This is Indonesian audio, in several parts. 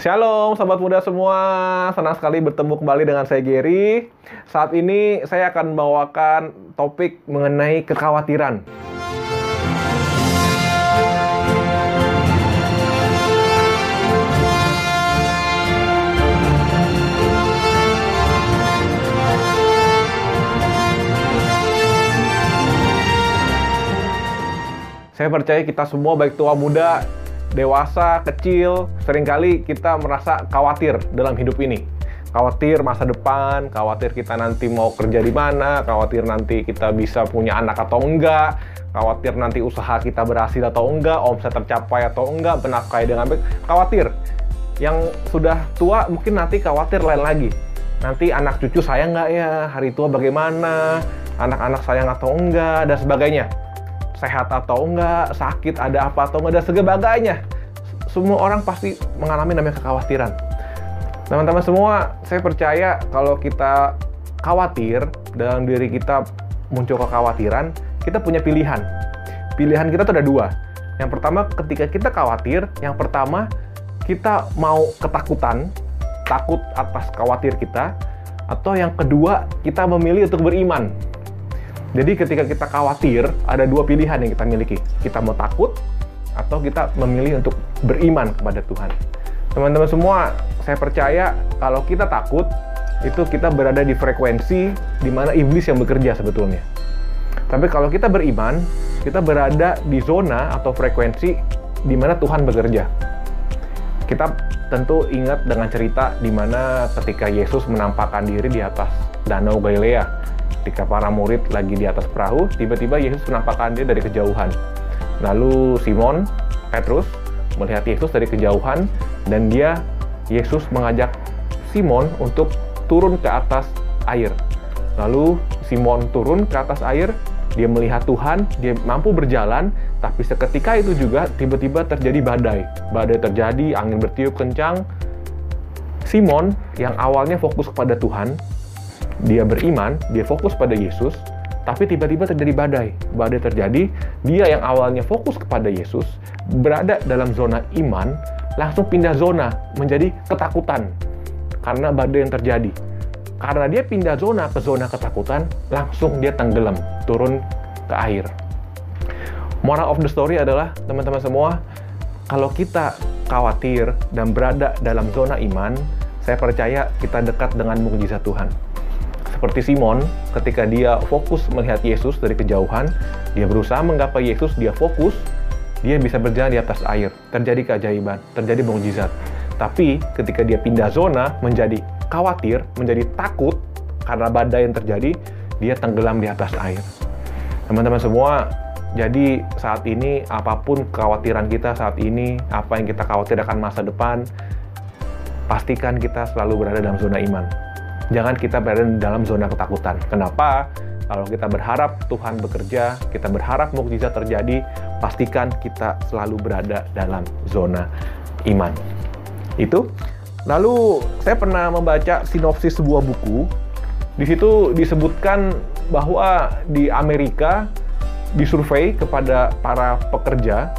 Shalom sahabat muda semua, senang sekali bertemu kembali dengan saya Gary. Saat ini saya akan membawakan topik mengenai kekhawatiran. Saya percaya kita semua baik tua muda dewasa, kecil, sering kali kita merasa khawatir dalam hidup ini. Khawatir masa depan, khawatir kita nanti mau kerja di mana, khawatir nanti kita bisa punya anak atau enggak, khawatir nanti usaha kita berhasil atau enggak, omset tercapai atau enggak, benafkai dengan baik, khawatir. Yang sudah tua mungkin nanti khawatir lain lagi. Nanti anak cucu saya enggak ya, hari tua bagaimana, anak-anak sayang atau enggak, dan sebagainya sehat atau enggak, sakit ada apa atau enggak, dan sebagainya. Semua orang pasti mengalami namanya kekhawatiran. Teman-teman semua, saya percaya kalau kita khawatir dalam diri kita muncul kekhawatiran, kita punya pilihan. Pilihan kita tuh ada dua. Yang pertama, ketika kita khawatir, yang pertama kita mau ketakutan, takut atas khawatir kita, atau yang kedua kita memilih untuk beriman jadi ketika kita khawatir, ada dua pilihan yang kita miliki. Kita mau takut, atau kita memilih untuk beriman kepada Tuhan. Teman-teman semua, saya percaya kalau kita takut, itu kita berada di frekuensi di mana iblis yang bekerja sebetulnya. Tapi kalau kita beriman, kita berada di zona atau frekuensi di mana Tuhan bekerja. Kita tentu ingat dengan cerita di mana ketika Yesus menampakkan diri di atas Danau Galilea ketika para murid lagi di atas perahu, tiba-tiba Yesus menampakkan dia dari kejauhan. Lalu Simon, Petrus, melihat Yesus dari kejauhan, dan dia, Yesus mengajak Simon untuk turun ke atas air. Lalu Simon turun ke atas air, dia melihat Tuhan, dia mampu berjalan, tapi seketika itu juga tiba-tiba terjadi badai. Badai terjadi, angin bertiup kencang. Simon yang awalnya fokus kepada Tuhan, dia beriman, dia fokus pada Yesus, tapi tiba-tiba terjadi badai. Badai terjadi, dia yang awalnya fokus kepada Yesus, berada dalam zona iman, langsung pindah zona menjadi ketakutan karena badai yang terjadi. Karena dia pindah zona ke zona ketakutan, langsung dia tenggelam, turun ke air. Moral of the story adalah, teman-teman semua, kalau kita khawatir dan berada dalam zona iman, saya percaya kita dekat dengan mukjizat Tuhan seperti Simon, ketika dia fokus melihat Yesus dari kejauhan, dia berusaha menggapai Yesus, dia fokus, dia bisa berjalan di atas air. Terjadi keajaiban, terjadi mukjizat. Tapi ketika dia pindah zona menjadi khawatir, menjadi takut karena badai yang terjadi, dia tenggelam di atas air. Teman-teman semua, jadi saat ini apa pun kekhawatiran kita saat ini, apa yang kita khawatir akan masa depan, pastikan kita selalu berada dalam zona iman jangan kita berada dalam zona ketakutan. Kenapa? Kalau kita berharap Tuhan bekerja, kita berharap mukjizat terjadi, pastikan kita selalu berada dalam zona iman. Itu. Lalu saya pernah membaca sinopsis sebuah buku. Di situ disebutkan bahwa di Amerika disurvei kepada para pekerja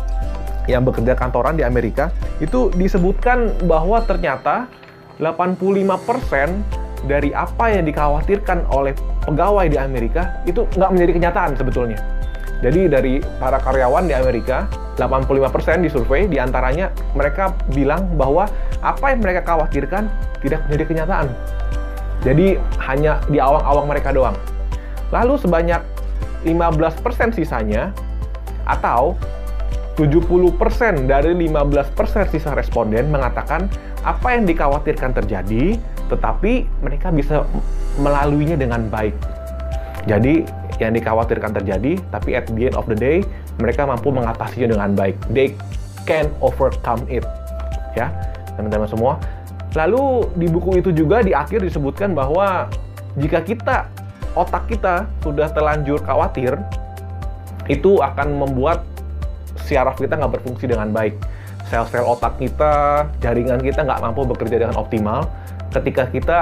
yang bekerja kantoran di Amerika itu disebutkan bahwa ternyata 85% dari apa yang dikhawatirkan oleh pegawai di Amerika itu nggak menjadi kenyataan sebetulnya. Jadi dari para karyawan di Amerika, 85% disurvei, di antaranya mereka bilang bahwa apa yang mereka khawatirkan tidak menjadi kenyataan. Jadi hanya di awang-awang mereka doang. Lalu sebanyak 15% sisanya, atau 70% dari 15% sisa responden mengatakan apa yang dikhawatirkan terjadi, tetapi mereka bisa melaluinya dengan baik. Jadi yang dikhawatirkan terjadi, tapi at the end of the day mereka mampu mengatasinya dengan baik. They can overcome it. Ya, teman-teman semua. Lalu di buku itu juga di akhir disebutkan bahwa jika kita otak kita sudah terlanjur khawatir, itu akan membuat syaraf kita nggak berfungsi dengan baik sel-sel otak kita, jaringan kita nggak mampu bekerja dengan optimal ketika kita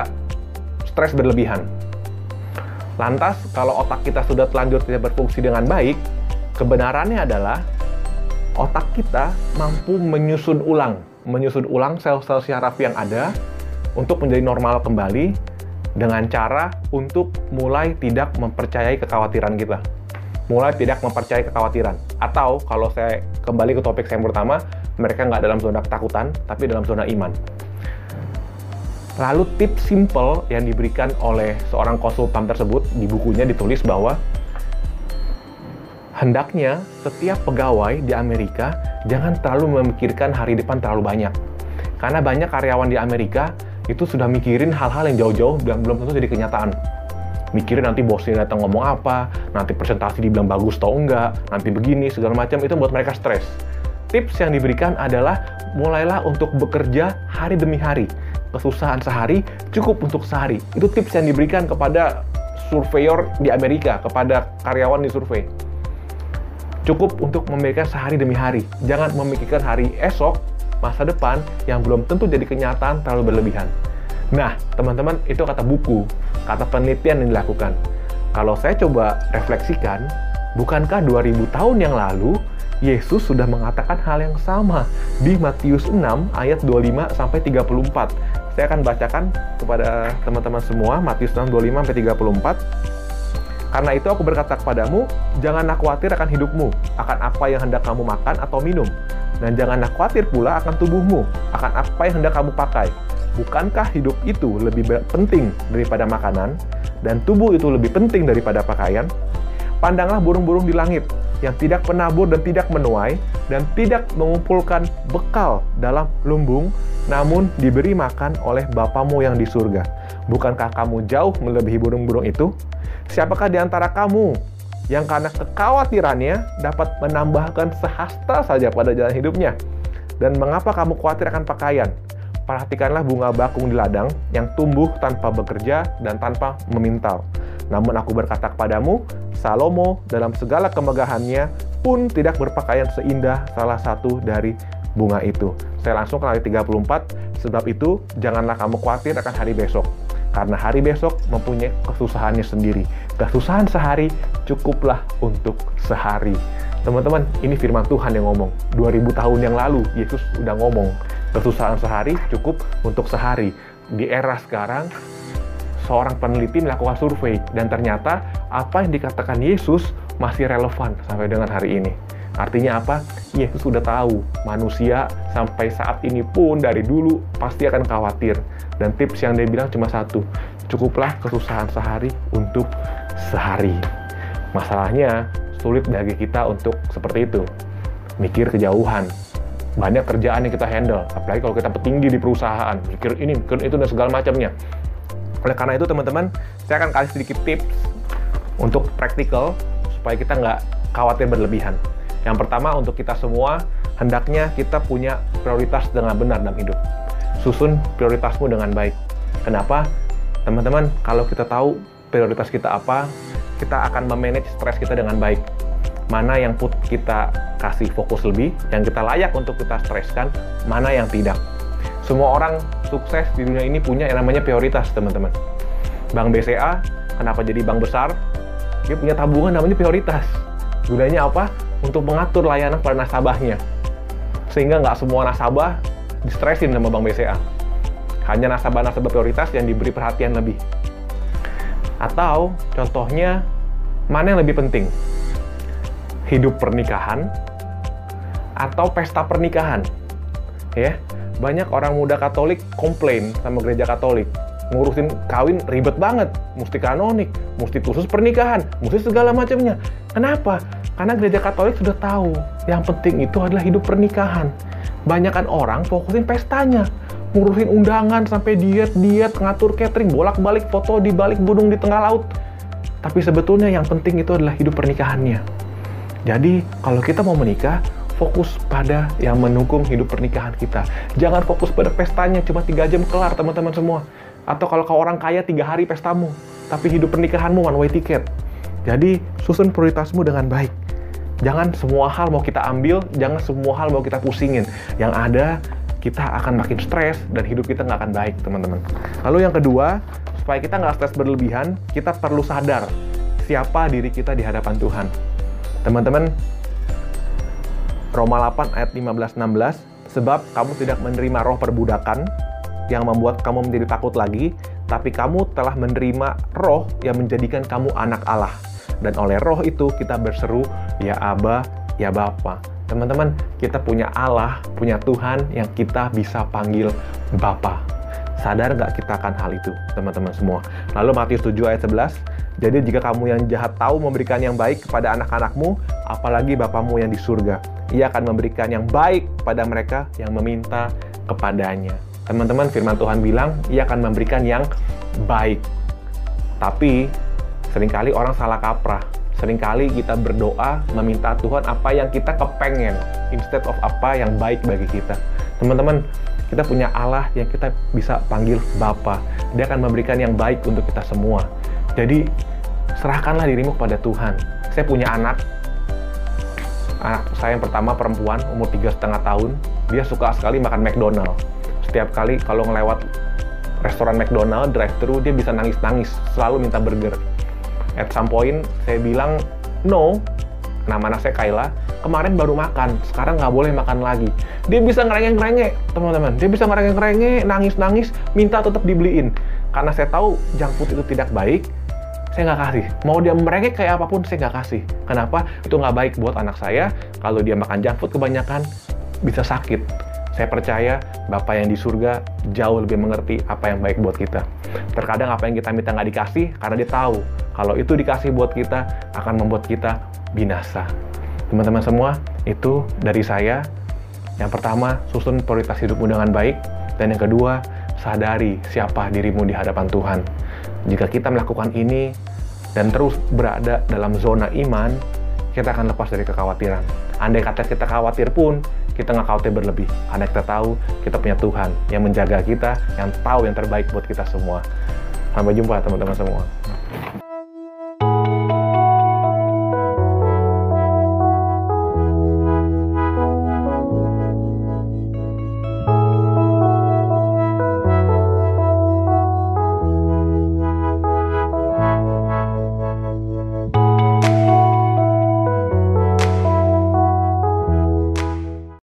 stres berlebihan. Lantas, kalau otak kita sudah telanjur tidak berfungsi dengan baik, kebenarannya adalah otak kita mampu menyusun ulang, menyusun ulang sel-sel syaraf yang ada untuk menjadi normal kembali dengan cara untuk mulai tidak mempercayai kekhawatiran kita. Mulai tidak mempercayai kekhawatiran. Atau kalau saya kembali ke topik saya yang pertama, mereka nggak dalam zona ketakutan, tapi dalam zona iman. Lalu tips simple yang diberikan oleh seorang konsultan tersebut di bukunya ditulis bahwa hendaknya setiap pegawai di Amerika jangan terlalu memikirkan hari depan terlalu banyak. Karena banyak karyawan di Amerika itu sudah mikirin hal-hal yang jauh-jauh dan belum tentu jadi kenyataan. Mikirin nanti bosnya datang ngomong apa, nanti presentasi dibilang bagus atau enggak, nanti begini, segala macam, itu buat mereka stres. Tips yang diberikan adalah mulailah untuk bekerja hari demi hari kesusahan sehari cukup untuk sehari. Itu tips yang diberikan kepada surveyor di Amerika, kepada karyawan di survei. Cukup untuk memikirkan sehari demi hari. Jangan memikirkan hari esok, masa depan yang belum tentu jadi kenyataan terlalu berlebihan. Nah, teman-teman, itu kata buku, kata penelitian yang dilakukan. Kalau saya coba refleksikan, bukankah 2000 tahun yang lalu Yesus sudah mengatakan hal yang sama di Matius 6 ayat 25 sampai 34. Saya akan bacakan kepada teman-teman semua Matius 6 25 sampai 34. Karena itu aku berkata kepadamu, janganlah khawatir akan hidupmu, akan apa yang hendak kamu makan atau minum. Dan janganlah khawatir pula akan tubuhmu, akan apa yang hendak kamu pakai. Bukankah hidup itu lebih penting daripada makanan, dan tubuh itu lebih penting daripada pakaian? Pandanglah burung-burung di langit, yang tidak penabur dan tidak menuai dan tidak mengumpulkan bekal dalam lumbung, namun diberi makan oleh Bapamu yang di surga. Bukankah kamu jauh melebihi burung-burung itu? Siapakah di antara kamu yang karena kekhawatirannya dapat menambahkan sehasta saja pada jalan hidupnya? Dan mengapa kamu khawatir akan pakaian? Perhatikanlah bunga bakung di ladang yang tumbuh tanpa bekerja dan tanpa memintal. Namun aku berkata kepadamu, Salomo dalam segala kemegahannya pun tidak berpakaian seindah salah satu dari bunga itu. Saya langsung ke ayat 34, sebab itu janganlah kamu khawatir akan hari besok. Karena hari besok mempunyai kesusahannya sendiri. Kesusahan sehari cukuplah untuk sehari. Teman-teman, ini firman Tuhan yang ngomong. 2000 tahun yang lalu, Yesus udah ngomong. Kesusahan sehari cukup untuk sehari. Di era sekarang, seorang peneliti melakukan survei dan ternyata apa yang dikatakan Yesus masih relevan sampai dengan hari ini. Artinya apa? Yesus sudah tahu manusia sampai saat ini pun dari dulu pasti akan khawatir. Dan tips yang dia bilang cuma satu, cukuplah kesusahan sehari untuk sehari. Masalahnya sulit bagi kita untuk seperti itu. Mikir kejauhan, banyak kerjaan yang kita handle, apalagi kalau kita petinggi di perusahaan, mikir ini, mikir itu, dan segala macamnya. Oleh karena itu teman-teman, saya akan kasih sedikit tips untuk praktikal supaya kita nggak khawatir berlebihan. Yang pertama untuk kita semua, hendaknya kita punya prioritas dengan benar dalam hidup. Susun prioritasmu dengan baik. Kenapa? Teman-teman, kalau kita tahu prioritas kita apa, kita akan memanage stres kita dengan baik. Mana yang put kita kasih fokus lebih, yang kita layak untuk kita streskan, mana yang tidak. Semua orang sukses di dunia ini punya yang namanya prioritas, teman-teman. Bank BCA, kenapa jadi bank besar? Dia punya tabungan namanya prioritas. Gunanya apa? Untuk mengatur layanan pada nasabahnya. Sehingga nggak semua nasabah distresin sama Bank BCA. Hanya nasabah-nasabah prioritas yang diberi perhatian lebih. Atau contohnya, mana yang lebih penting? Hidup pernikahan atau pesta pernikahan? Ya, banyak orang muda Katolik komplain sama gereja Katolik. Ngurusin kawin ribet banget, mesti kanonik, mesti khusus pernikahan, mesti segala macamnya. Kenapa? Karena gereja Katolik sudah tahu yang penting itu adalah hidup pernikahan. Banyakan orang fokusin pestanya, ngurusin undangan sampai diet-diet, ngatur catering, bolak-balik foto di balik gunung di tengah laut. Tapi sebetulnya yang penting itu adalah hidup pernikahannya. Jadi, kalau kita mau menikah, fokus pada yang mendukung hidup pernikahan kita. Jangan fokus pada pestanya, cuma tiga jam kelar teman-teman semua. Atau kalau kau orang kaya tiga hari pestamu, tapi hidup pernikahanmu one way ticket. Jadi susun prioritasmu dengan baik. Jangan semua hal mau kita ambil, jangan semua hal mau kita pusingin. Yang ada kita akan makin stres dan hidup kita nggak akan baik teman-teman. Lalu yang kedua, supaya kita nggak stres berlebihan, kita perlu sadar siapa diri kita di hadapan Tuhan. Teman-teman, Roma 8 ayat 15-16, Sebab kamu tidak menerima roh perbudakan yang membuat kamu menjadi takut lagi, tapi kamu telah menerima roh yang menjadikan kamu anak Allah. Dan oleh roh itu kita berseru, ya Aba, ya Bapa. Teman-teman, kita punya Allah, punya Tuhan yang kita bisa panggil Bapa. Sadar nggak kita akan hal itu, teman-teman semua? Lalu Matius 7 ayat 11, jadi jika kamu yang jahat tahu memberikan yang baik kepada anak-anakmu, apalagi Bapamu yang di surga, ia akan memberikan yang baik pada mereka yang meminta kepadanya. Teman-teman, firman Tuhan bilang, ia akan memberikan yang baik. Tapi, sering kali orang salah kaprah. Seringkali kita berdoa meminta Tuhan apa yang kita kepengen, instead of apa yang baik bagi kita. Teman-teman, kita punya Allah yang kita bisa panggil Bapa. Dia akan memberikan yang baik untuk kita semua. Jadi, serahkanlah dirimu kepada Tuhan. Saya punya anak, anak saya yang pertama perempuan umur tiga setengah tahun dia suka sekali makan McDonald. Setiap kali kalau ngelewat restoran McDonald drive thru dia bisa nangis nangis selalu minta burger. At some point saya bilang no. Nama anak saya Kayla kemarin baru makan sekarang nggak boleh makan lagi. Dia bisa ngerengek ngerengek teman-teman. Dia bisa ngerengek ngerengek nangis nangis minta tetap dibeliin. Karena saya tahu junk food itu tidak baik saya nggak kasih. Mau dia merengek kayak apa pun, saya nggak kasih. Kenapa? Itu nggak baik buat anak saya. Kalau dia makan junk food kebanyakan, bisa sakit. Saya percaya Bapak yang di surga jauh lebih mengerti apa yang baik buat kita. Terkadang apa yang kita minta nggak dikasih, karena dia tahu kalau itu dikasih buat kita, akan membuat kita binasa. Teman-teman semua, itu dari saya. Yang pertama, susun prioritas hidupmu dengan baik. Dan yang kedua, sadari siapa dirimu di hadapan Tuhan. Jika kita melakukan ini dan terus berada dalam zona iman, kita akan lepas dari kekhawatiran. Andai kata kita khawatir pun, kita nggak khawatir berlebih. Karena kita tahu kita punya Tuhan yang menjaga kita, yang tahu yang terbaik buat kita semua. Sampai jumpa teman-teman semua.